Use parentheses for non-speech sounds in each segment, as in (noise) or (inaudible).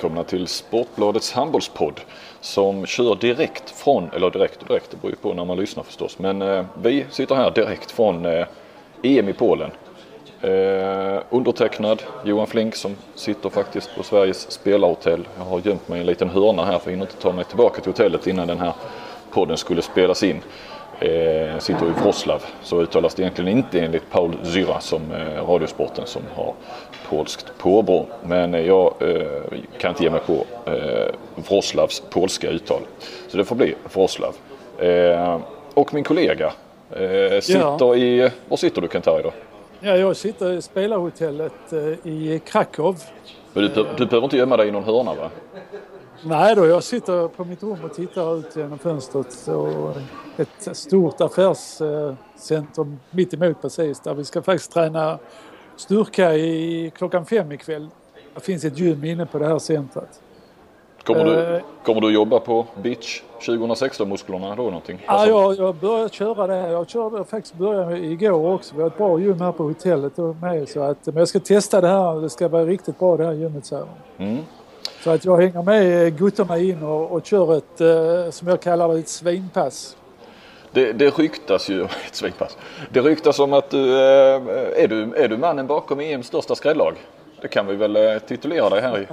Välkomna till Sportbladets handbollspodd som kör direkt från, eller direkt och direkt, det beror ju på när man lyssnar förstås. Men eh, vi sitter här direkt från eh, EM i Polen. Eh, undertecknad Johan Flink som sitter faktiskt på Sveriges spelarhotell. Jag har gömt mig i en liten hörna här för jag hinner inte ta mig tillbaka till hotellet innan den här podden skulle spelas in. Eh, sitter i Wroclaw. Så uttalas det egentligen inte enligt Paul Zyra som eh, Radiosporten som har polskt påbrå. Men eh, jag eh, kan inte ge mig på eh, Wroclaws polska uttal. Så det får bli Wroclaw. Eh, och min kollega eh, sitter Ja. i... Var sitter du Kentari då? Ja, jag sitter i spelarhotellet eh, i Krakow. Men Du, du behöver inte gömma dig i någon hörna va? Nej då, jag sitter på mitt rum och tittar ut genom fönstret. Och ett stort affärscentrum mitt emot precis där vi ska faktiskt träna styrka i klockan fem ikväll. Det finns ett gym inne på det här centret. Kommer, du, Eh. kommer du jobba på Beach 2016-musklerna då någonting? Ja, jag, jag började köra det. Jag körde faktiskt började igår också. Vi har ett bra gym här på hotellet och med. Så att, men jag ska testa det här. Det ska vara riktigt bra det här gymmet. Så, här. Mm. så att jag hänger med gutterna in och, och kör ett, eh, som jag kallar det, ett svinpass. Det, det ryktas ju, (laughs) ett svinpass. Det ryktas om att du, eh, är du, är du mannen bakom EMs största skrällag? Det kan vi väl eh, titulera dig här i,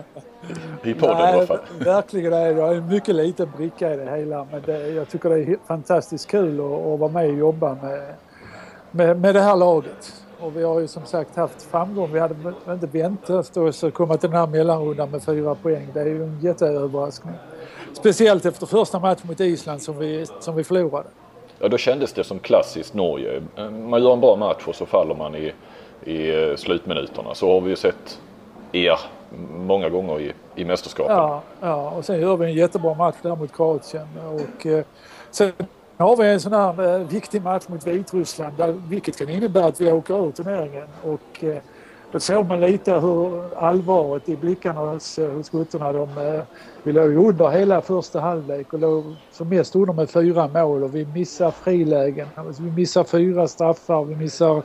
i podden i alla Nej, fall. verkligen är. Jag är en mycket liten bricka i det hela. Men det, jag tycker det är fantastiskt kul att, att vara med och jobba med, med, med det här laget. Och vi har ju som sagt haft framgång. Vi hade inte väntat oss att komma till den här mellanrundan med fyra poäng. Det är ju en jätteöverraskning. Speciellt efter första matchen mot Island som vi, som vi förlorade. Ja, då kändes det som klassiskt Norge. Man gör en bra match och så faller man i, i eh, slutminuterna. Så har vi ju sett er många gånger i, i mästerskapen. Ja, ja, och sen gör vi en jättebra match där mot Kroatien. Och, eh, sen har vi en sån här eh, viktig match mot Vitryssland där, vilket kan innebära att vi åker ur turneringen. Och, eh, då såg man lite hur allvaret i blickarna hos, hos gutterna. De, eh, vi låg under hela första halvlek och låg som mest under med fyra mål och vi missar frilägen. Alltså, vi missar fyra straffar, vi missar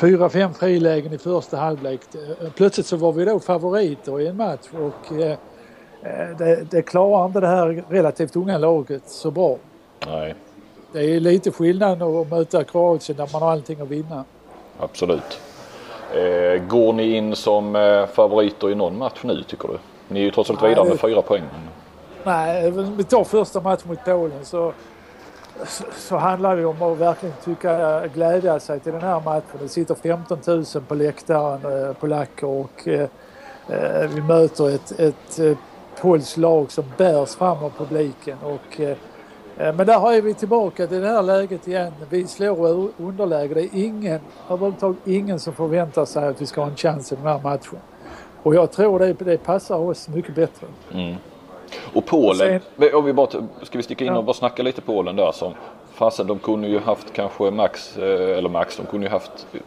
fyra, fem frilägen i första halvlek. Eh, Plötsligt så var vi då favoriter i en match och eh, eh, det, det klarar inte det här relativt unga laget så bra. Nej, Det är lite skillnad att möta Kroatien där man har allting att vinna. absolut. Eh, går ni in som eh, favoriter i någon match nu tycker du? Ni är ju trots allt vidare med fyra poäng. Nej, vi tar första matchen mot Polen så, så, så handlar det om att verkligen tycka glädja sig till den här matchen. Det sitter 15 000 på läktaren, eh, polacker och eh, eh, vi möter ett, ett eh, polskt lag som bärs fram av publiken. Och, eh, eh, men där har vi tillbaka till det här läget igen. Vi slår underläge. Det är ingen, överhuvudtaget ingen som förväntar sig att vi ska ha en chans i den här matchen. Och jag tror det, det passar oss mycket bättre. Och Polen, om vi bara, ska vi sticka in Ja. och bara snacka lite Polen där som fasen de kunde ju haft kanske max, eh, eller max, de kunde ju haft eh,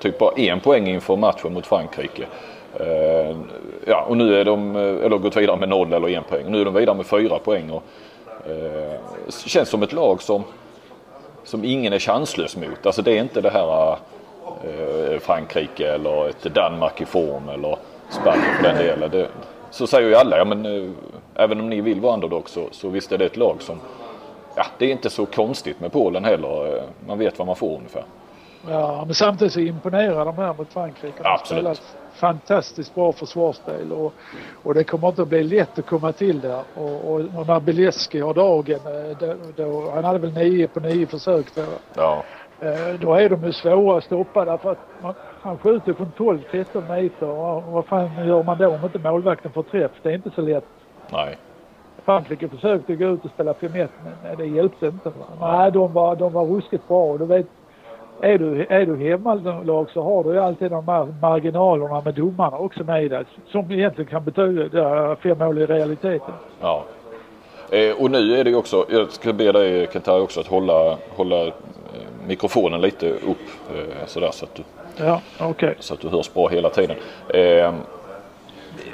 typ bara en poäng inför matchen mot Frankrike. Eh, Ja och nu är de, eh, eller gått vidare med noll eller en poäng. Nu är de vidare med fyra poäng och eh, känns som ett lag som, som ingen är chanslös mot. Alltså det är inte det här eh, Frankrike eller ett Danmark i form eller Spanien för den delen. Det, så säger ju alla, ja men eh, även om ni vill vara underdog så, så visst är det ett lag som, ja det är inte så konstigt med Polen heller. Eh, man vet vad man får ungefär. Ja, men samtidigt så imponerar de här mot Frankrike. De Absolut. spelar ett fantastiskt bra försvarsspel och, och det kommer inte att bli lätt att komma till där. Och, och, och när Bileski har dagen, eh, då, då, han hade väl nio på nio försök då, Ja, eh, då är de ju svåra att stoppa därför att man, han skjuter från 12-13 meter och vad fan gör man då om inte målvakten får träff? Det är inte så lätt. nej. Frankrike försökte gå ut och spela 5-1 men det hjälpte inte. Va? Nej, de var, de var ruskigt bra. Och Du vet, är du, är du hemmalag så har du ju alltid de här marginalerna med domarna också med dig. Som egentligen kan betyda fem mål i realiteten. Ja. Eh, och nu är det ju också, jag ska be dig Kentari också att hålla, hålla eh, mikrofonen lite upp eh, sådär så att du Ja, okej. så att du hörs bra hela tiden. Eh,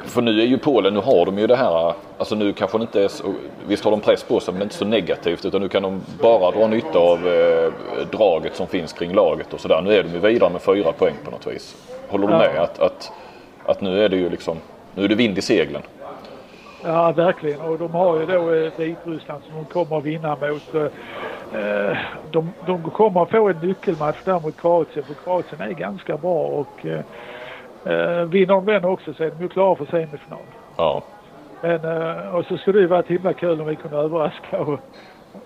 för nu är ju Polen, nu har de ju det här, alltså nu kanske det inte är så, visst har de press på sig men inte så negativt utan nu kan de bara dra nytta av eh, draget som finns kring laget och sådär. Nu är de ju vidare med fyra poäng på något vis. Håller du Ja. med att, att, att nu är det ju liksom, nu är det vind i seglen? Ja, verkligen. Och de har ju då eh, Vitryssland som de kommer att vinna mot. Eh, de, de kommer att få en nyckelmatch där mot Kroatien för Kroatien är ganska bra och eh, vinner de den också så är de ju klara för semifinal. Ja. Men, eh, och så skulle det ju varit himla kul om vi kunde överraska och,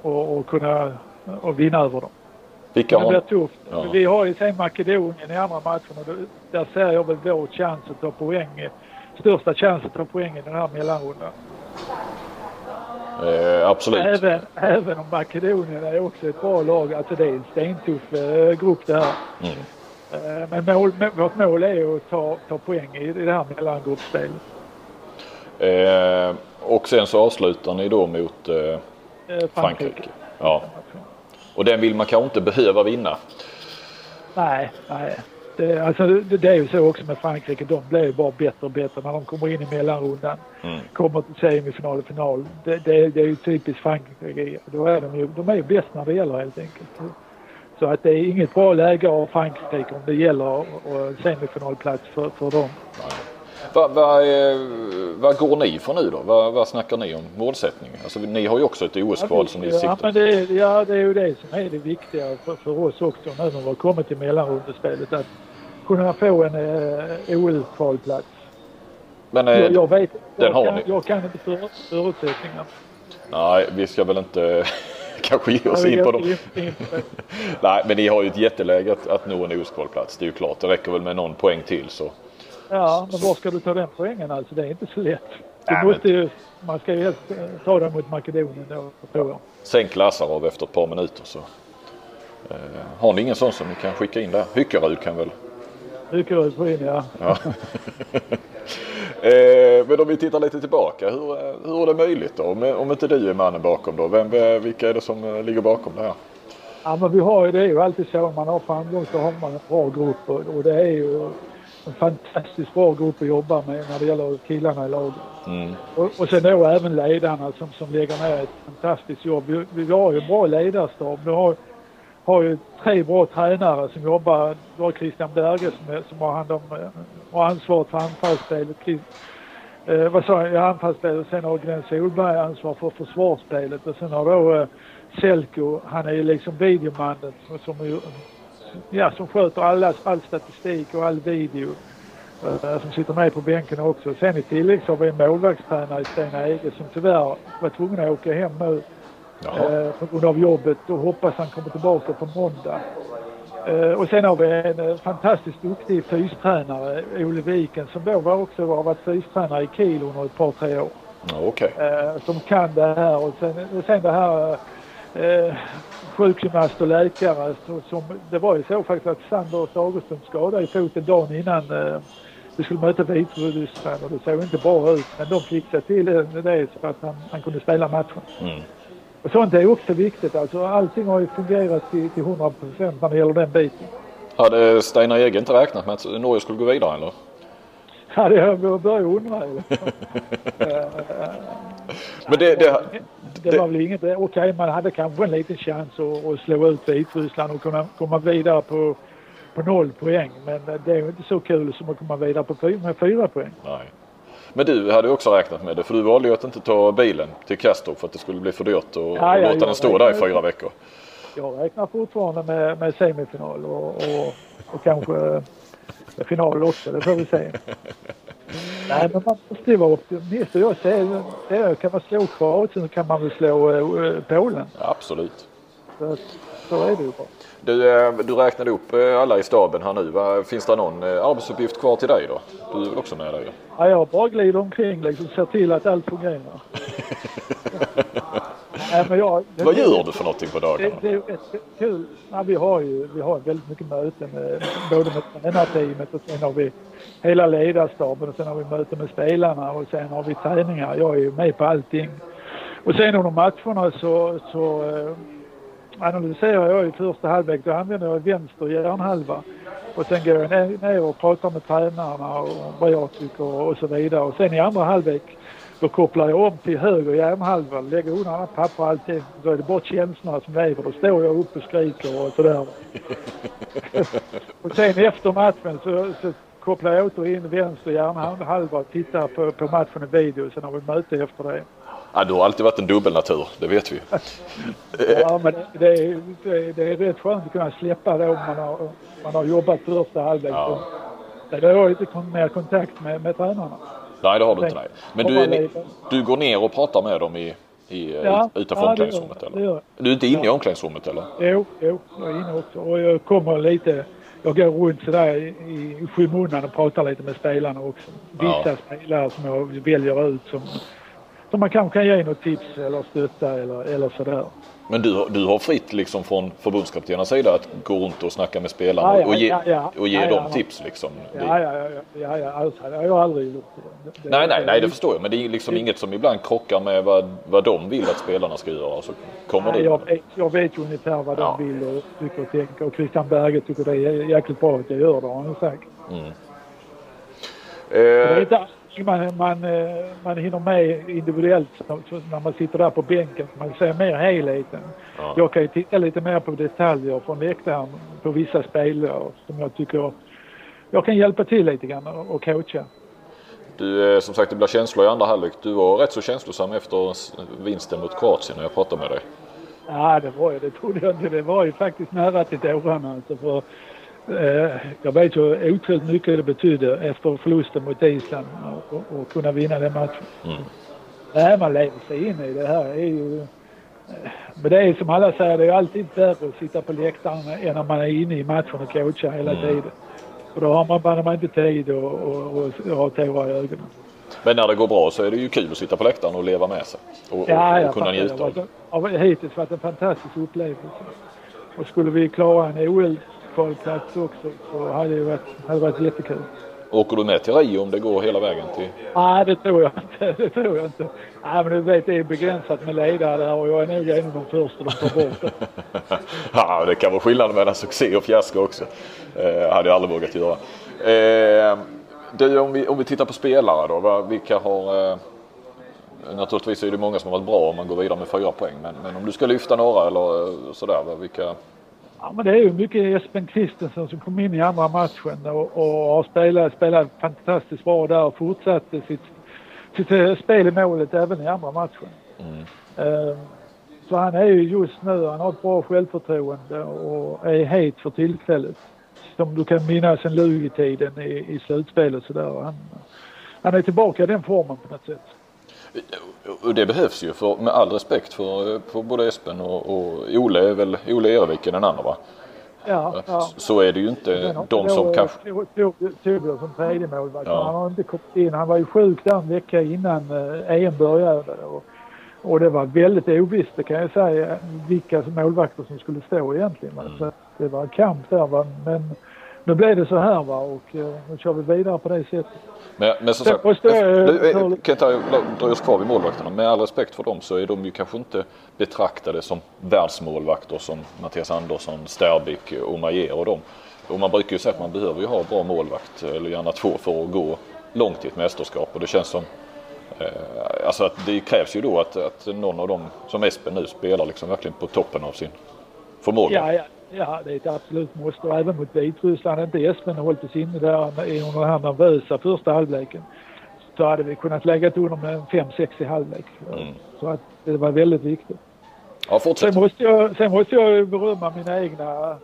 och, och kunna och vinna över dem. Vilka Det blir har... tufft. Ja. Vi har ju sen Makedonien i andra matchen och där ser jag väl vår chans att ta poäng. eh, Största chans att ta poäng i den här mellanrundan. Eh, absolut. Även, även om Makedonien är också ett bra lag. Alltså det är en stentuff eh, grupp det här. Mm. Eh, men mål, må- vårt mål är att ta, ta poäng i, det här mellangruppspelet. Eh, och sen så avslutar ni då mot eh, Eh, Frankrike. Ja. Och den vill man kanske inte behöva vinna. Nej, nej. Det, alltså, det, det är ju så också med Frankrike. De blir ju bara bättre och bättre när de kommer in i mellanrundan. Mm. Kommer till semifinal och final. Det, det, det är ju typiskt Frankrike. Då är de, ju, de är ju bäst när det gäller helt enkelt. Så att det är inget bra läge av Frankrike om det gäller semifinalplats för, för dem. Vad va, eh, vad går ni för nu då? Vad vad snackar ni om målsättning? Alltså, ni har ju också ett OS-kval som ni ja, siktar men det, är- ja, det är ju det som är det viktiga för, för oss också nu när vi har kommit till mellanrundespelet. Att kunna få en eh, OL-kvalplats. Men Jag, eh, jag vet den jag har kan, ni. jag kan inte för, förutsättningarna. nej, vi ska väl inte kanske ge oss in på dem. (laughs) Nej, men ni har ju ett jätteläge att, att nå en OS-kvalplats. Det är ju klart. Det räcker väl med någon poäng till så. Ja, men var ska du ta den poängen alltså? Det är inte så lätt. Nej, måste ju, man ska ju helst eh, ta den mot Makedonien då, tror jag. Sänk Lazarov efter ett par minuter så. Eh, har ni ingen sån som ni kan skicka in där? Hyckarud kan väl? Rycker på in, ja. Ja. (laughs) eh, men om vi tittar lite tillbaka. Hur, hur är det möjligt då? Om, om inte du är mannen bakom då? Vem, vilka är det som eh, ligger bakom det här? Ja, men vi har ju, det är ju alltid så. Om man har framgång så har man en bra grupp och, och det är ju en fantastiskt bra grupp att jobba med när det gäller killarna i laget. Mm. Och, och sen då även ledarna som, som lägger ner ett fantastiskt jobb. Vi, vi har ju en bra ledarstab. Vi har, har ju tre bra tränare som jobbar. Du har Christian Berge som, är, som har hand om eh, och ansvaret för anfallsspelet. Eh, vad sa jag? Ja, anfallsspelet. Sen har Glenn Solberg ansvar för försvarsspelet och sen har då eh, Selko, han är ju liksom videomannen som, som, ja, som sköter alla, all statistik och all video. Eh, som sitter med på bänken också. Sen i tillägg så har vi en målvaktstränare i Stena Ege som tyvärr var tvungen att åka hem nu eh, på grund av jobbet och hoppas han kommer tillbaka på måndag. Eh, och sen har vi en eh, fantastiskt duktig fystränare, Ole Viken, som då var också har varit fystränare i Kiel under ett par, tre år. Okej. Eh, som kan det här och sen, och sen det här eh, sjukgymnast och läkare. Så, som, det var ju så faktiskt att Sander Sagerström skadade i foten dagen innan eh, vi skulle möta Vitryssland och det såg inte bra ut. Men de fixade till det så att han, han kunde spela matchen. Mm. Och sånt är också viktigt. Alltså, allting har ju fungerat till, till 100 procent när det gäller den biten. Hade Steinar Ege inte räknat med att Norge skulle gå vidare eller? Ja, det har jag undra. (laughs) Men det, det, Det var väl inget... Okej, man hade kanske en liten chans att, att slå ut Vitryssland och kunna komma vidare på, på noll poäng. Men det är ju inte så kul som att komma vidare på fyra, med fyra poäng. nej. Men du hade också räknat med det för du valde ju att inte ta bilen till Kastrup för att det skulle bli för dyrt och, Ja, och låta den stå där i fyra veckor. Jag räknar fortfarande med, med semifinal och, och, och kanske final också. Det får vi se. (laughs) Nej, men man måste ju vara optimist. Jag säger, det kan man slå Kroatien så kan man väl slå eh, Polen. Absolut. Så, är det ju bara. Du, eh, du räknade upp eh, alla i staben här nu. Finns det någon eh, arbetsuppgift kvar till dig då? Du är väl också med där ju? Ja, jag bara glider omkring liksom, ser till att allt fungerar. (laughs) Nej, men jag, Vad gör du för någonting på Det, dagarna? det är rätt kul. Ja, vi har ju vi har väldigt mycket möten med, både med tränarteamet och sen har vi hela ledarstaben och sen har vi möten med spelarna och sen har vi träningar. Jag är ju med på allting. Och sen under matcherna så, så analyserar jag i första halvlek. Då använder jag vänster hjärnhalva. Och sen går jag ner, och pratar med tränarna och vad jag tycker och så vidare. Och sen i andra halvlek då kopplar jag om till höger hjärnhalva, lägger undan alla papper och allting. Då är det bara känslorna som lever. Då står jag upp och skriker och sådär. (laughs) och sen efter matchen så, så kopplade jag åter in vänster hjärnhalva och tittade på, på matchen i video. Sen har vi möte efter det. Ja, du har alltid varit en dubbelnatur, det vet vi. (laughs) ja, men det, det, är, det, är rätt skönt att kunna släppa det om man har, man har jobbat första halvlek. Ja. Det har lite mer kontakt med, med tränarna. Nej, det har du inte. Nej. Men du, är, du går ner och pratar med dem i, i, ja, utanför ja, omklädningsrummet? Eller? Det du är inte inne ja. i omklädningsrummet eller? Jo, jo, jag är inne också. Och jag kommer lite, jag går runt sådär i, i skymundan och pratar lite med spelarna också. Vissa ja. spelare som jag väljer ut som, som man kanske kan ge något tips eller stötta eller, eller sådär. Men du, du har fritt liksom från förbundskaptenernas sida att gå runt och snacka med spelarna ja, ja, och ge, ja, och ge dem tips liksom? Ja, ja, ja, ja, ja alltså, det har jag aldrig gjort. Det, nej, nej, nej, det förstår jag. Men det är liksom det, inget som ibland krockar med vad, vad de vill att spelarna ska göra. Så kommer nej, jag, jag vet ju ungefär vad de vill och tycker och tänker. Och Christian Berge tycker det är jäkligt bra att jag gör det, har han sagt. Mm. Eh, man, man, eh, man hinner med individuellt när man sitter där på bänken. Man ser mer helheten. Ja. Jag kan ju titta lite mer på detaljer från läktaren på vissa spelare som jag tycker jag kan hjälpa till lite grann och coacha. Du, eh, som sagt det blir känslor i andra halvlek. Du var rätt så känslosam efter vinsten mot Kroatien när jag pratade med dig. Ja, det var jag. Det trodde jag inte. Det var ju faktiskt nära till tårarna. Alltså för jag vet ju otroligt mycket det betydde efter förlusten mot Island och, kunna vinna den matchen. Mm. Nej, man lever sig in i det här. är ju, eh, men det är som alla säger, det är alltid värre att sitta på läktaren än när man är inne i matchen och coachar hela mm. tiden. Och då har man, man inte tid att ha tårar i ögonen. Men när det går bra så är det ju kul att sitta på läktaren och leva med sig och, ja, och, och kunna njuta. Det har hittills varit en fantastisk upplevelse. Och skulle vi klara en OL kvalplats också så hade det varit, hade varit jättekul. Åker du med till Rio om det går hela vägen till? Nej, det tror jag inte. (laughs) Det tror jag inte. Nej, men du vet, det är begränsat med ledare där och jag är nog en av de första de tar bort. (laughs) ja, det kan vara skillnad mellan succé och fiasko också. Eh, hade jag aldrig vågat göra. Eh, du, om vi, om vi tittar på spelare då. Va, vilka har... Eh, naturligtvis är det många som har varit bra om man går vidare med fyra poäng. Men, men om du ska lyfta några eller eh, sådär. Va, vilka, Ja, men det är ju mycket Espen Christensen som kom in i andra matchen och, och har spelat, spelat fantastiskt bra där och fortsatte sitt, sitt eh, spel i målet även i andra matchen. Mm. Uh, så han är ju just nu, han har ett bra självförtroende och är het för tillfället. Som du kan minnas sen Lugi-tiden i, i slutspelet sådär. Han, han är tillbaka i den formen på något sätt. Och det behövs ju för, med all respekt för, för både Espen och, och Ole, är väl Ole Ervik är den andra va? Ja, ja. Så är det ju inte de som kanske... Torbjörn som tredje målvakt. Ja. Han har inte kommit in. Han var ju sjuk där en vecka innan EM eh, e började. Och, och det var väldigt ovisst, det kan jag säga, vilka målvakter som skulle stå egentligen. Mm. Så det var en kamp där va. Men nu blev det så här va och uh, nu kör vi vidare på det sättet. Men, men som sagt, kan inte dra oss kvar vid målvakterna. Med all respekt för dem så är de ju kanske inte betraktade som världsmålvakter som Mattias Andersson, Sterbik, Omayer och dem. Och man brukar ju säga att man behöver ju ha bra målvakt, eller gärna två, för att gå långt i ett mästerskap. Och det känns som eh, Alltså att det krävs ju då att, att någon av dem som Espen nu spelar liksom verkligen på toppen av sin förmåga. Ja, ja. Ja, det är ett absolut måste. Även mot Vitryssland. Inte Espen hållit oss inne där under den här nervösa första halvleken så hade vi kunnat lägga under med 5-6 i halvlek. Mm. Så att det var väldigt viktigt. Ja. Sen måste jag, sen måste jag berömma mina egna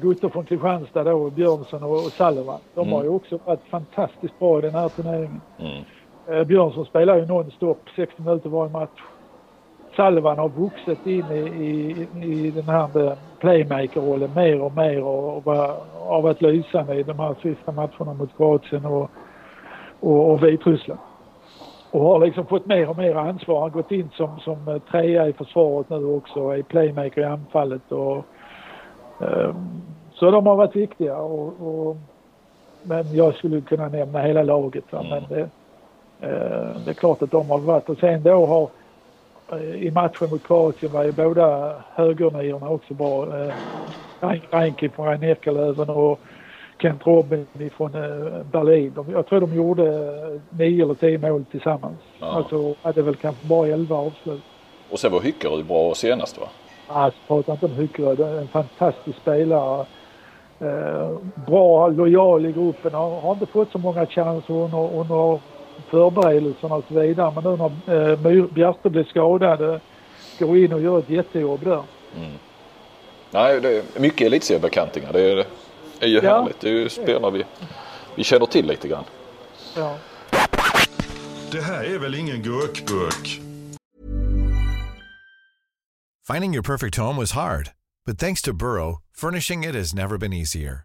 gutter från Kristianstad då, Björnsson och, och Sullivan. De mm. har ju också varit fantastiskt bra i den här turneringen. Mm. Eh, Björnsson spelar ju nonstop 60 minuter varje match. Salvan har vuxit in i, i, i den här playmaker-rollen mer och mer och, och har varit lysande i de här sista matcherna mot Kroatien och, och, och Vitryssland. Och har liksom fått mer och mer ansvar. Han har gått in som, som trea i försvaret nu också och är playmaker i anfallet. Och, um, så de har varit viktiga. Och, och, men jag skulle kunna nämna hela laget. Va? Men det, uh, det är klart att de har varit och sen då har i matchen mot Kroatien var ju båda högerniorna också bra. Eh, Reinke från Rhein och Kent Robin från eh, Berlin. Jag tror de gjorde nio eller tio mål tillsammans. Ja. Alltså hade väl kanske bara elva avslut. Och sen var Hyckerud bra senast va? Alltså prata inte om Hyckerud. En fantastisk spelare. eh, bra, lojal i gruppen. Har, har inte fått så många chanser under, under förberedelserna och så vidare. Men nu när eh, Bjärste blev skadad eh, går in och gör ett jättejobb där. Mm. Nej, det är mycket elitseriebekantingar. Det är, är ju ja. härligt. Det är ju spelare vi, vi känner till lite grann. Ja. Det här är väl ingen gurkburk? Finding your perfect home was hard. But thanks to Burrow, furnishing it has never been easier.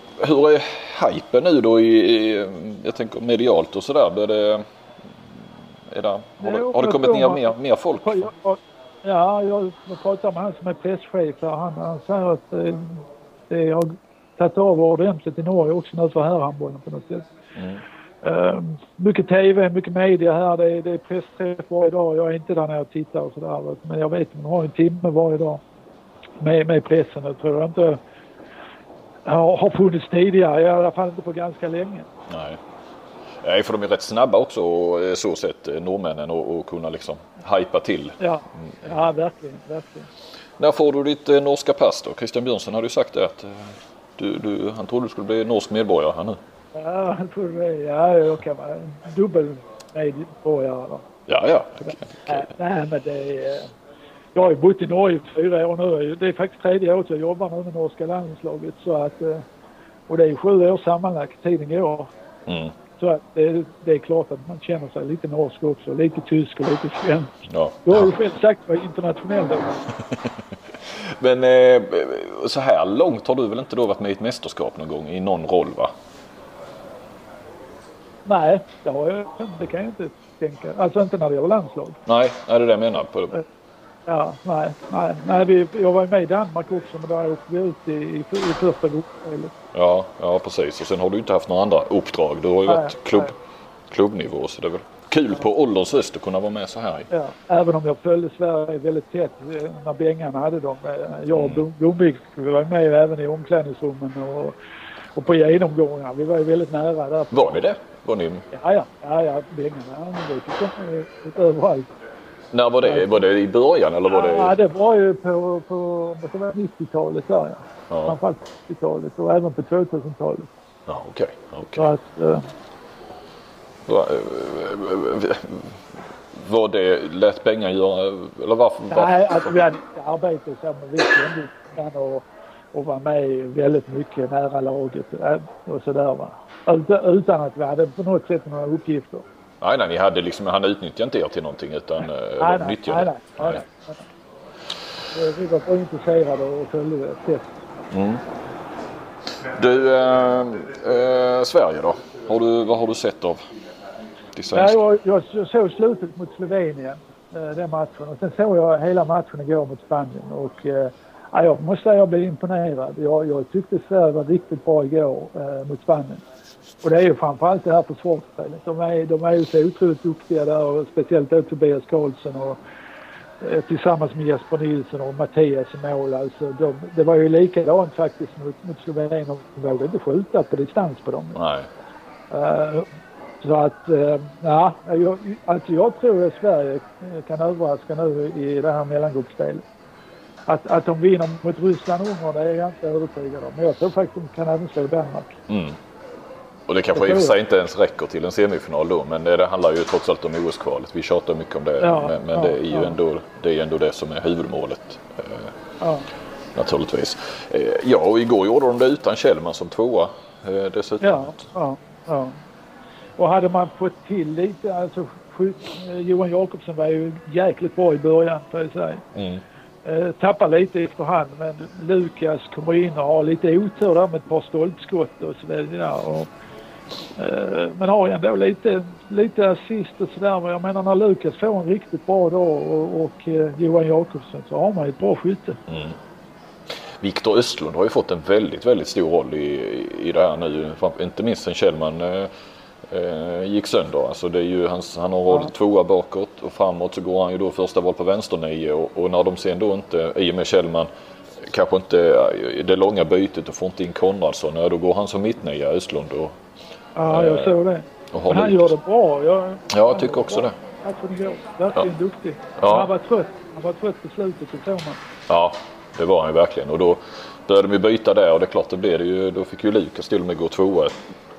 hur är hypen nu då i, i jag tänker medialt och sådär? Är det, är det, har, det, har det kommit ner mer, mer folk? Ja, jag pratade med han som är presschef Han, han säger att det, det har tagit av ordentligt i Norge också nu för herrhandbollen på något sätt. Mm. Uh, mycket TV, mycket media här. Det är, det är pressträff varje dag. Jag är inte där när jag tittar och sådär. Men jag vet att de har en timme varje dag med, med pressen. Det tror jag inte har, funnits tidigare. I alla fall inte på ganska länge. Nej. Nej, för de är rätt snabba också eh, så sett, eh, norrmännen, och, och kunna liksom hypa till. Ja, mm. ja verkligen, verkligen. När får du ditt eh, norska pass då? Christian Björnsson hade ju sagt det att du, du, han trodde du skulle bli norsk medborgare här nu. Ja, han trodde det. Ja, jag kan vara dubbel medborgare då. Ja, ja. Okay, okay. Nej, men det är... Jag har ju bott i Norge i fyra år nu. Det är faktiskt tredje året jag jobbar nu med norska landslaget. Så att, och det är sju år sammanlagt. Tiden går. Mm. Så det, det, är klart att man känner sig lite norsk också. Lite tysk och lite svensk. Ja. Du har ju själv sagt att jag internationell då. (laughs) Men eh, så här långt har du väl inte då varit med i ett mästerskap någon gång i någon roll va? Nej, det, har jag, det kan jag inte tänka. Alltså inte när det gäller landslag. Nej, är det det jag menar. På... Ja, nej, nej, nej vi, jag var med i Danmark också men där åkte vi ut i, i, i första gruppspelet. Ja, ja precis och sen har du inte haft några andra uppdrag. Du har ju nej, varit klubb, klubbnivå så det är väl kul på ålderns höst att kunna vara med så här. Ja, även om jag följde Sverige väldigt tätt eh, när Bengan hade dem. Eh, jag och mm. Blomvik var med även i omklädningsrummen och, och på genomgångar. Vi var ju väldigt nära där. Var ni det? Var ni? Ja, ja, ja, ja Bengan han gick överallt. När var det? Var det i början eller var det? Ja, det var ju på, på 90-talet där ja. ja. Framförallt 90-talet och även på 2000-talet. Ja, okej. Okay, okay. Att, uh... Va, var det lät Bengan göra eller varför? Nej, alltså vi hade arbete så men vi kände och, och var med väldigt mycket nära laget och sådär va. Utan att vi hade på något sätt några uppgifter. Nej, nej, ni hade liksom, han utnyttjade inte er till någonting utan nej, nej, nej, nej, nej, nej, nej. Vi var bara intresserade och följde det. Mm. Du, äh, äh, Sverige då? Har du, vad har du sett av de? Ja, jag, jag såg slutet mot Slovenien, äh, den matchen. Och sen såg jag hela matchen igår mot Spanien. Och, äh, jag måste säga att jag blev imponerad. Jag, jag tyckte Sverige var riktigt bra igår mot Spanien. Och det är ju framförallt det här försvarsspelet. De är, de är ju så otroligt duktiga där och speciellt då Tobias Karlsson och eh, tillsammans med Jesper Nilsson och Mattias i mål. Alltså de, det var ju likadant faktiskt mot, mot Slovenien. De vågade inte skjuta på distans på dem. Nej. Uh, så att, uh, ja, jag, alltså jag tror att Sverige kan överraska nu i det här mellangruppspelet. Att, att de vinner mot Ryssland och Ungern, det är jag inte övertygad om. Men jag tror faktiskt att de kan även slå Danmark. Mm. Och det kanske i och för sig inte ens räcker till en semifinal då men det, det handlar ju trots allt om OS-kvalet. Vi tjatar mycket om det ja, men, men ja, det, är ju ja. ändå, det är ändå det som är huvudmålet. Eh, ja. Naturligtvis. Eh, ja och igår gjorde de det utan Kjellman som tvåa eh, dessutom. Ja, ja. Och hade man fått till lite, alltså Johan Jakobsson var ju jäkligt bra i början får jag säga. Mm. Eh, tappar lite efterhand men Lukas kommer in och har lite otur där med ett par stolpskott och så vidare. Och, Eh, men har ändå lite, lite assist och sådär. Men jag menar när Lukas får en riktigt bra dag och, och eh, Johan Jakobsson så har man ju ett bra skytte. Mm. Viktor Östlund har ju fått en väldigt, väldigt stor roll i, i det här nu. Inte minst sen Kjellman eh, eh, gick sönder. Alltså det är ju hans, han har roll ja. tvåa bakåt och framåt så går han ju då första val på vänsternio och, och när de sen då inte, i och med Kjellman, kanske inte det långa bytet och får inte in Konradsson, då går han som mittnia Östlund. Och, ja, jag såg det. Men han gör det bra. Jag, ja, jag tycker också det. Verkligen ja. duktig. Ja. Han var trött. Han var trött på slutet, det såg man. Ja, det var han ju verkligen. Och då började de ju byta där och det är klart, det blev det ju. Då fick ju Lukas till och med gå tvåa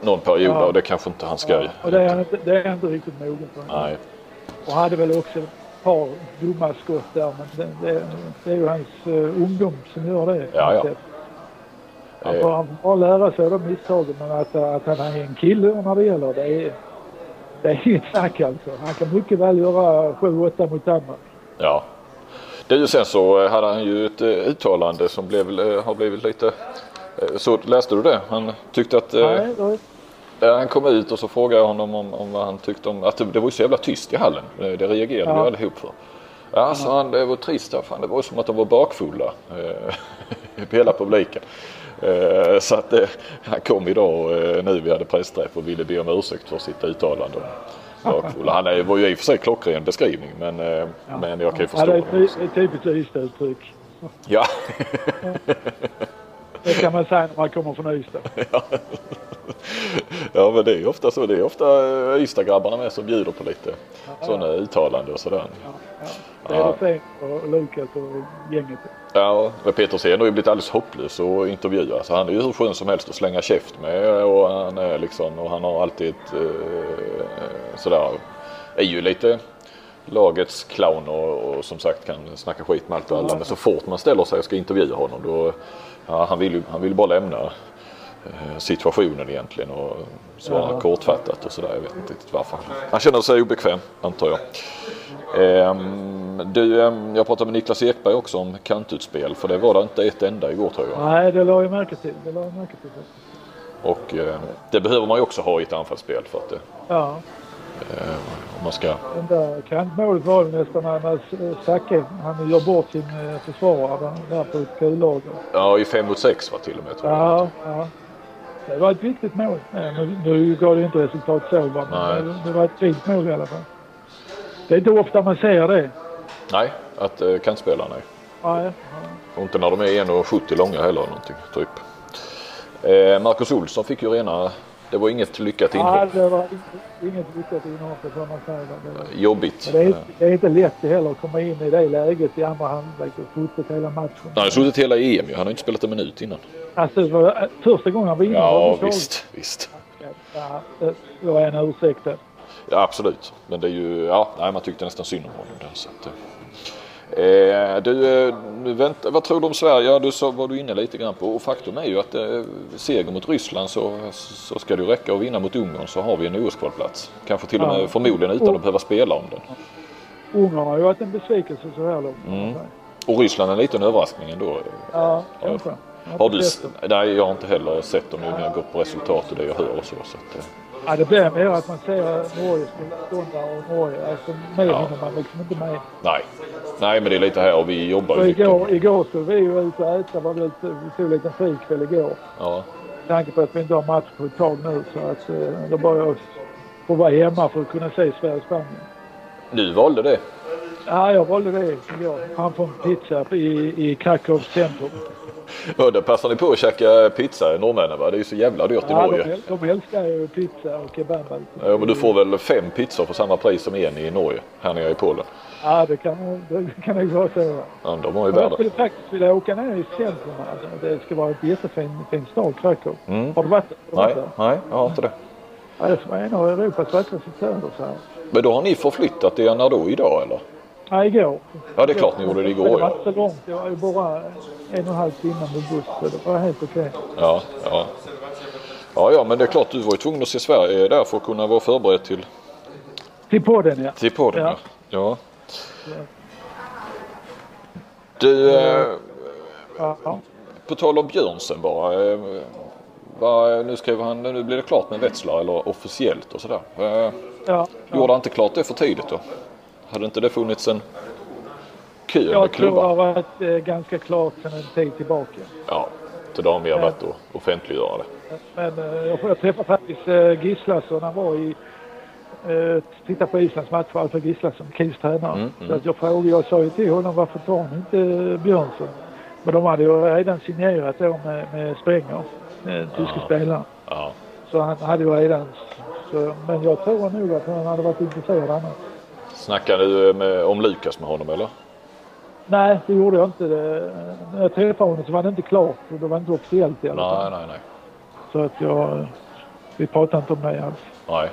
någon period ja. och det kanske inte han ska. Ja. Och det är, inte, det är inte riktigt mogen för. Nej. Och hade väl också ett par dumma skott där men det, det, det är ju hans uh, ungdom som gör det. Ja, ja. Han får, han får bara lära sig de misstagen men att, att han är en kille när det gäller det är, det är inget snack alltså. Han kan mycket väl göra 7-8 mot Danmark. Ja. Du, sen så hade han ju ett uh, uttalande som blev, uh, har blivit lite så läste du det? Han tyckte att Nej, då... Han kom ut och så frågade jag honom om, om vad han tyckte om att det var ju så jävla tyst i hallen. Det reagerade ja. vi allihop för. Ja, sa han, det var trist. Fan, det var som att de var bakfulla. (laughs) hela publiken. Så att han kom idag nu vi hade pressträff och ville be om ursäkt för sitt uttalande. (laughs) Han var ju i och för sig klockren beskrivning men, ja. men jag kan ju förstå. Ja, det är ett typiskt Ystad-uttryck. Ja. (laughs) (laughs) Det kan man säga när man kommer från Ystad. Ja. ja men det är ofta så. Det är ofta eh, Ystad-grabbarna med som bjuder på lite ja, sådana ja. uttalanden och sådär. Ja. Det är ja. Och Lukas och gänget. Ja, men Peter Sen har ju blivit alldeles hopplös att intervjua. Så han är ju hur skön som helst att slänga käft med och han är liksom och han har alltid ett eh, sådär är ju lite lagets clown och, och, som sagt kan snacka skit med allt och alla. Men så fort man ställer sig och ska intervjua honom då ja, han vill ju han vill bara lämna eh, situationen egentligen och svara ja. kortfattat och sådär. Jag vet inte riktigt varför. Han känner sig obekväm antar jag. Ehm, du, ehm, jag pratade med Niklas Ekberg också om kantutspel för det var det inte ett enda igår tror jag. Nej, det la jag märke till. Det la jag märke till. Och eh, det behöver man ju också ha i ett anfallsspel för att det, ja. Eh, om man ska... Den där kantmålet var ju nästan när Zacke, han gör bort sin eh, försvarare där på ett kullager. Ja, i fem mot sex var till och med tror jag. Ja, ja. Det var ett viktigt mål. Nu, nu gav det inte resultat så men det, det var ett fint mål i alla fall. Det är inte ofta man ser det. Nej, att uh, kantspelarna är. Nej. Ja. Och inte när de är 1,70 långa heller någonting, typ. Eh, Marcus Olsson fick ju rena det var inget lyckat inhopp. Nej, det var inget lyckat inhopp får man säga. Jobbigt. Det är, det är, inte lätt heller att komma in i det läget i andra halvlek och suttit hela matchen. Han har suttit hela EM Han har inte spelat en minut innan. Alltså det var första gången han var inne. Ja visst, visst. Ja, det var en ursäkt Ja absolut. Men det är ju, ja, nej, man tyckte nästan synd om honom där. Så att, Eh, du, eh, vänta, vad tror du om Sverige? Ja, du så var du inne lite grann på och faktum är ju att eh, seger mot Ryssland så, så ska det räcka att vinna mot Ungern så har vi en OS-kvalplats. Kanske till och med ja. förmodligen utan att behöva spela om den. Ungern har ju varit en besvikelse så här långt. Mm. Och Ryssland en liten överraskning ändå. Ja, kanske. Har du, nej, jag har inte heller sett dem nu när jag gått på resultat och det jag hör och så. så att, Ja, det blir mer att man ser Norges motståndare och Norge. Alltså mer ja. hinner man liksom inte med. Nej. Nej, men det är lite här och vi jobbar ju igår, igår så vi ju ute och äta. Var vi, ute, vi tog en liten fikväll igår. Ja. Med tanke på att vi inte har match på ett tag nu så att eh, då bara jag får vara hemma för att kunna se Sverige-Spanien. Du valde det? Ja, jag valde det igår. Framför en pizza i, i Krakows centrum. Ja, där passar ni på att käka pizza i norrmännen va? Det är ju så jävla dyrt ja, i Norge. De, de älskar ju pizza och kebab. Ja, men du får väl fem pizzor för samma pris som en i Norge, här nere i Polen? Ja, det kan, det kan nog vara så. Ja, de har ju Jag skulle faktiskt vilja åka ner i centrum. Alltså, det ska vara ett jättefin fin stad, Krakow. Mm. Har du varit där? Nej, nej, jag har inte det. Ja, det vara en av Europas vackraste städer. Så här. Men då har ni förflyttat er när då idag eller? Ja, igår. Ja, det är klart ni gjorde det igår. Det var inte så långt. Det var ju bara en och en halv timme med buss. Så det var helt okej. Okay. Ja, ja. Ja, ja, men det är klart du var ju tvungen att se Sverige där för att kunna vara förberedd till... Till podden ja. Till podden ja. ja. ja. Du, eh, ja. på tal om Björnsen bara. Eh, va, nu skriver han, nu blir det klart med Wetzlar eller officiellt och sådär. Eh, ja, Gjorde han inte klart det för tidigt då? Hade inte det funnits en kö Jag med tror det klubbar. har varit eh, ganska klart sedan en tid tillbaka. Ja, så då har mer varit att offentliggöra det. Men eh, jag, jag träffade faktiskt eh, Gislason. Han var i... Eh, tittade på Islands match för Alfred Gislason, Kiels tränare. Mm, mm. Så att jag frågade, jag sa ju till honom varför tar han inte Björnsson? Men de hade ju redan signerat då med, med Sprenger, den tyske Ja. spelaren. Ja. Så han hade ju redan... Så, men jag tror nog att han hade varit intresserad annars. Snackar du med, om Lukas med honom eller? Nej, det gjorde jag inte. Det, när jag träffade honom så var det inte klart. Det var inte officiellt i alla Nej, fall. nej, nej. Så att jag... Vi pratade inte om det alls. nej.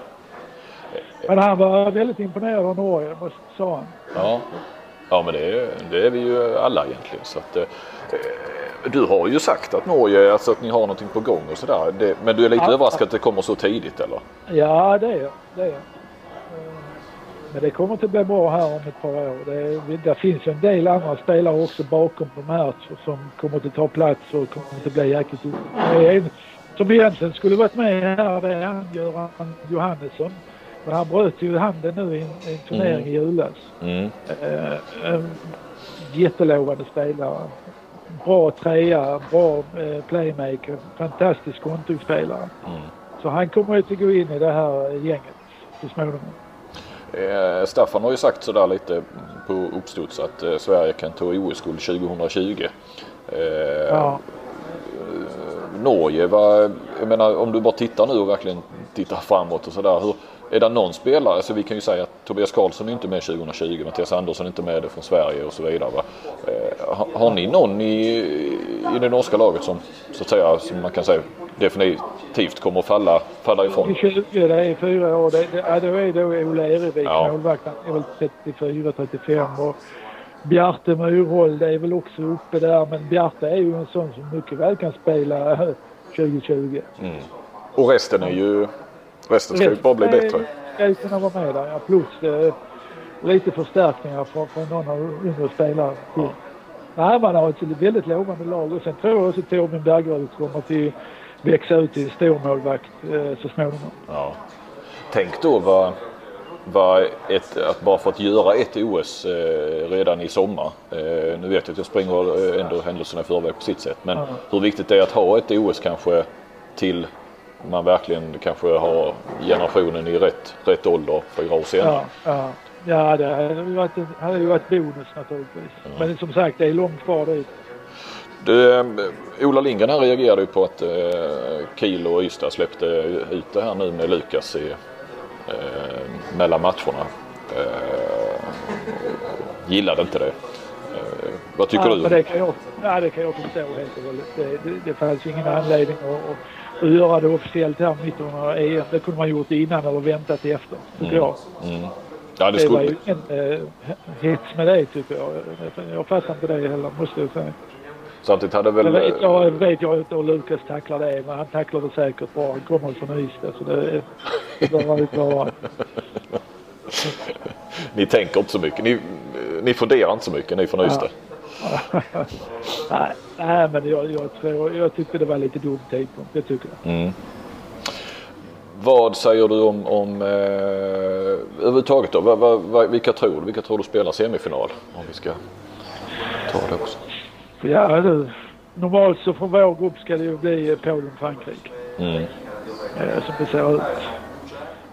Men han var väldigt imponerad av Norge, måste- sa han. Ja. ja, men det är, det är vi ju alla egentligen. Så att, eh, du har ju sagt att Norge, alltså att ni har någonting på gång och sådär. Men du är lite Ja. överraskad att det kommer så tidigt eller? Ja, det är jag. Det är jag. Men det kommer att bli bra här om ett par år. Det, det finns en del andra spelare också bakom de här som kommer att ta plats och kommer att bli jäkligt en som egentligen skulle varit med här, det är han Göran Johannesson. Men han bröt ju handen nu i en, turnering Mm. i julas. Mm. Eh, en jättelovande spelare. Bra trea, bra eh, playmaker, fantastisk kontringsspelare. Mm. Så han kommer ju att gå in i det här gänget så småningom. Eh, Staffan har ju sagt sådär lite på uppstuds att eh, Sverige kan ta OS-guld 2020. Eh, Ja. Norge, vad, jag menar om du bara tittar nu och verkligen tittar framåt och sådär. Hur, är det någon spelare, alltså vi kan ju säga att Tobias Karlsson är inte med 2020, Mattias Andersson är inte med det från Sverige och så vidare. Va? Eh, har, har ni någon i, i det norska laget som så att säga, som man kan säga definitivt kommer att falla, falla ifrån? 20, det är fyra år. Det, det, ja, då är det Ola Erevik, Ja. målvakten. Han är väl 34, 35 och Bjarte Myrhold är väl också uppe där. Men Bjarte är ju en sån som mycket väl kan spela 2020. Mm. Och resten är ju, resten ska ju bara bli bättre. Ska ju kunna vara med där, ja. Plus eh, lite förstärkningar från, från någon av yngre spelare till. Nej, man har ett väldigt lovande lag och sen tror jag också Torbjörn Bergerud kommer till växa ut till stormålvakt eh, så småningom. Ja. Tänk då vad, vad ett, att bara fått göra ett OS eh, redan i sommar. Eh, nu vet jag att jag springer eh, ändå händelserna i förväg på sitt sätt. Men Ja. hur viktigt det är att ha ett OS kanske till man verkligen kanske har generationen i rätt, rätt ålder fyra år senare. Ja, ja. ja det hade ju varit, en- hade ju varit bonus naturligtvis. Men som sagt, det är långt kvar dit. Du, eh, Ola Lindgren här reagerade ju på att eh, Kiel och Ystad släppte ut det här nu med Lukas i, eh, mellan matcherna. Eh, gillade inte det. Eh, vad tycker ja, du? Det, kan jag, ja, det kan jag förstå helt och hållet. Det, det, det fanns ingen anledning att, att, göra det officiellt här mitt under EM. Det kunde man gjort innan eller väntat efter, tycker jag. Mm. Ja, det Det var skulle... ju ingen eh, hets med det, tycker jag. Jag fattar inte det heller, måste jag säga. Samtidigt hade väl... Jag vet, jag vet jag inte hur Lukas tacklar det, men han tacklar det säkert bra. Han kommer från Ystad, så det, det bör han klara. Ni tänker inte så mycket. Ni, ni funderar inte så mycket ni från Ystad. (laughs) nej, nej, men jag, jag, tror, jag tyckte det var lite dum tidpunkt. Det tycker jag. Mm. Vad säger du om, om eh, överhuvudtaget då? Vad, vad, vad, vilka tror du? Vilka tror du spelar semifinal? Om vi ska ta det också. Ja, du, normalt så för vår grupp ska det ju bli Polen-Frankrike. Mm. Eh, som det ser ut.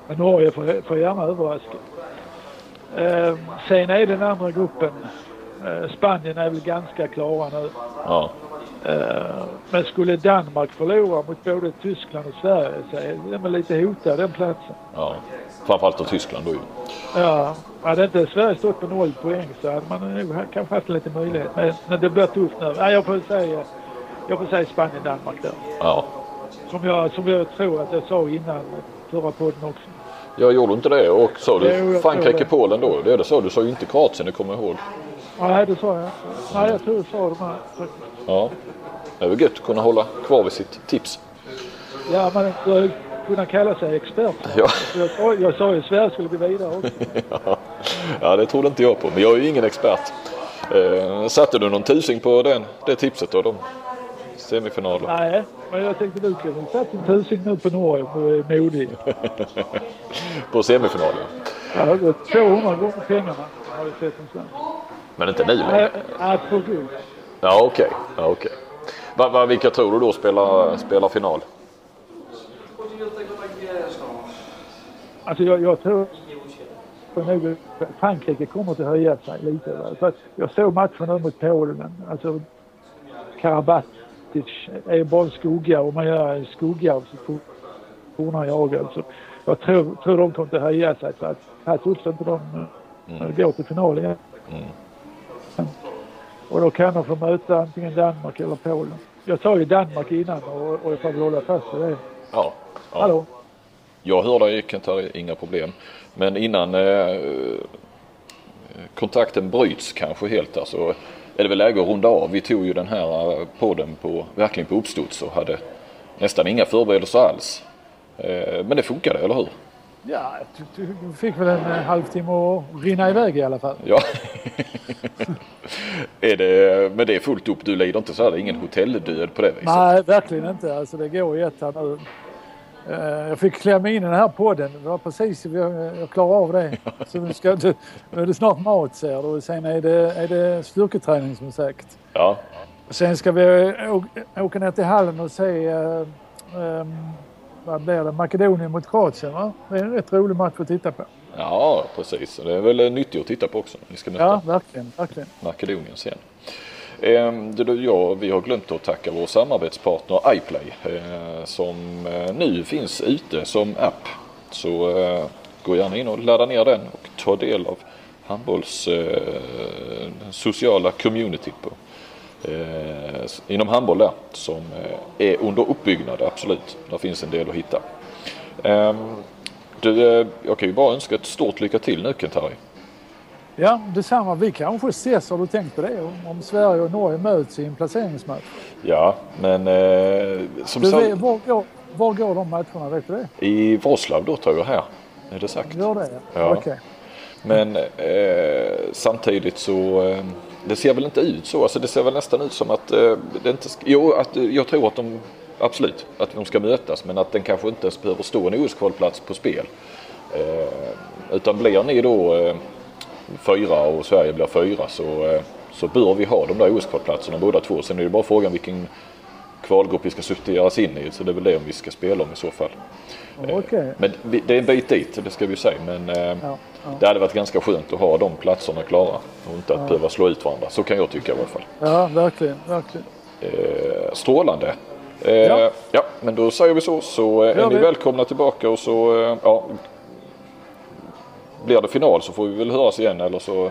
Men Norge får, får gärna överraska. Eh, sen är den andra gruppen. Eh, Spanien är väl ganska klara nu. Ja. Eh, men skulle Danmark förlora mot både Tyskland och Sverige så är den väl lite hotad den platsen. ja. Framförallt då Tyskland då ju. Ja, hade inte Sverige stått på noll poäng så hade man nog kanske haft lite möjlighet. Men, det blir tufft nu. Ja, jag får säga, jag får säga Spanien-Danmark där. Ja. Som jag, som jag tror att jag sa innan förra podden också. Jag gjorde inte det och sa du. Frankrike-Polen då? Det är det så? Du sa ju inte Kroatien, det kommer jag ihåg. Nej, det sa jag. Nej, jag tror jag sa de här. Ja. Det är väl gött att kunna hålla kvar vid sitt tips. Ja, man kunna kalla sig expert. Ja. Jag sa, jag sa ju att Sverige skulle gå vidare också. (laughs) Ja. ja, det trodde inte jag på. Men jag är ju ingen expert. Eh, satte du någon tusing på den, det tipset då? De semifinaler? Nej, men jag tänkte du kunde satt en tusing nu på Norge på Modig. (laughs) på semifinalen? Ja, det var 200 gånger pengarna har jag sett någonstans. Men inte nu längre? Nej, på guld. Ja okej. Ja, okay. Va, va, vilka tror du då spelar, spelar final? Alltså jag, jag tror nog Frankrike kommer att höja sig lite. Va? För jag såg matchen nu mot Polen. Alltså Karabatic är bara en skugga och man gör en skugga av sitt forna jag. Alltså. Jag tror, tror de kommer att höja sig så att här trots inte de mm. går till final igen. Mm. Och då kan de få möta antingen Danmark eller Polen. Jag sa ju Danmark innan och, och jag får väl hålla fast vid det. Ja. ja. Hallå? Jag hör dig Kent, inga problem. Men innan eh, kontakten bryts kanske helt så är det väl läge att runda av. Vi tog ju den här eh, podden på, verkligen på uppstuds och hade nästan inga förberedelser alls. Eh, men det funkade, eller hur? Ja, du, fick väl en eh, halvtimme att rinna iväg i alla fall. Ja. (laughs) är det, men det är fullt upp. Du lider inte så här, ingen hotelldöd på det viset? Nej, verkligen inte. Alltså det går i ett här nu. Eh, jag fick klämma in den här podden. Det var precis jag, jag klarade av det. (laughs) Så nu, ska, nu är det snart mat ser du. Sen är det, är det styrketräning som sagt. Ja. Sen ska vi åka ner till hallen och se um, vad blir det? Makedonien mot Kroatien va? Det är en rätt rolig match att titta på. Ja precis. Det är väl nyttigt att titta på också. Vi ska möta ja verkligen, verkligen. Makedonien sen. Ehm, ja, vi har glömt att tacka vår samarbetspartner iPlay eh, som eh, nu finns ute som app. Så eh, gå gärna in och ladda ner den och ta del av handbolls sociala community på, inom handboll där som är under uppbyggnad absolut. Där finns en del att hitta. Ehm, du, jag kan ju bara önska ett stort lycka till nu Kent-Harry. Ja, detsamma. Vi kanske ses, har du tänkt på det? Om Sverige och Norge möts i en placeringsmatch. Ja, men eh, som du, sagt... Var, går, var går de matcherna? Vet du det? I Wroclaw då tror jag här. Är det sagt. Gör det? Ja. Okej. Okay. Men eh, samtidigt så eh, det ser väl inte ut så. Alltså det ser väl nästan ut som att eh, det inte ska, jo, att, eh, jag tror att de absolut att de ska mötas men att den kanske inte ens behöver stå en OS-kvalplats på spel. Eh, utan blir ni då eh, fyra och Sverige blir fyra så, eh, så bör vi ha de där OS-kvalplatserna båda två. Sen är det bara frågan vilken kvalgrupp vi ska sorteras in i. Så det är väl det om vi ska spela om i så fall. Okay. Men det är en bit dit, det ska vi säga. Men eh, ja, ja. det hade varit ganska skönt att ha de platserna klara och inte att ja. behöva slå ut varandra. Så kan jag tycka i alla fall. Ja, verkligen. verkligen. Eh, strålande. Eh, ja. ja, men då säger vi så. Så är ni välkomna tillbaka och så ja, blir det final så får vi väl höras igen eller så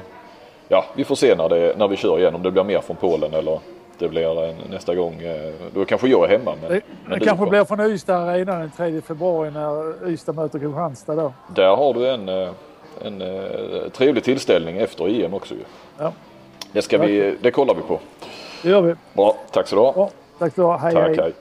ja, vi får se när, det, när vi kör igen om det blir mer från Polen eller det blir nästa gång. Eh, då kanske jag är hemma. Men, det, men det kanske blir från Ystad redan den 3 februari när Ystad möter Kristianstad då. Där har du en, eh, en, en eh, trevlig tillställning efter EM också ju. Ja. Det, ska vi, det kollar vi på. Det gör vi. Bra, tack så du ha. Bra, tack så du ha. Hej tack, hej. hej.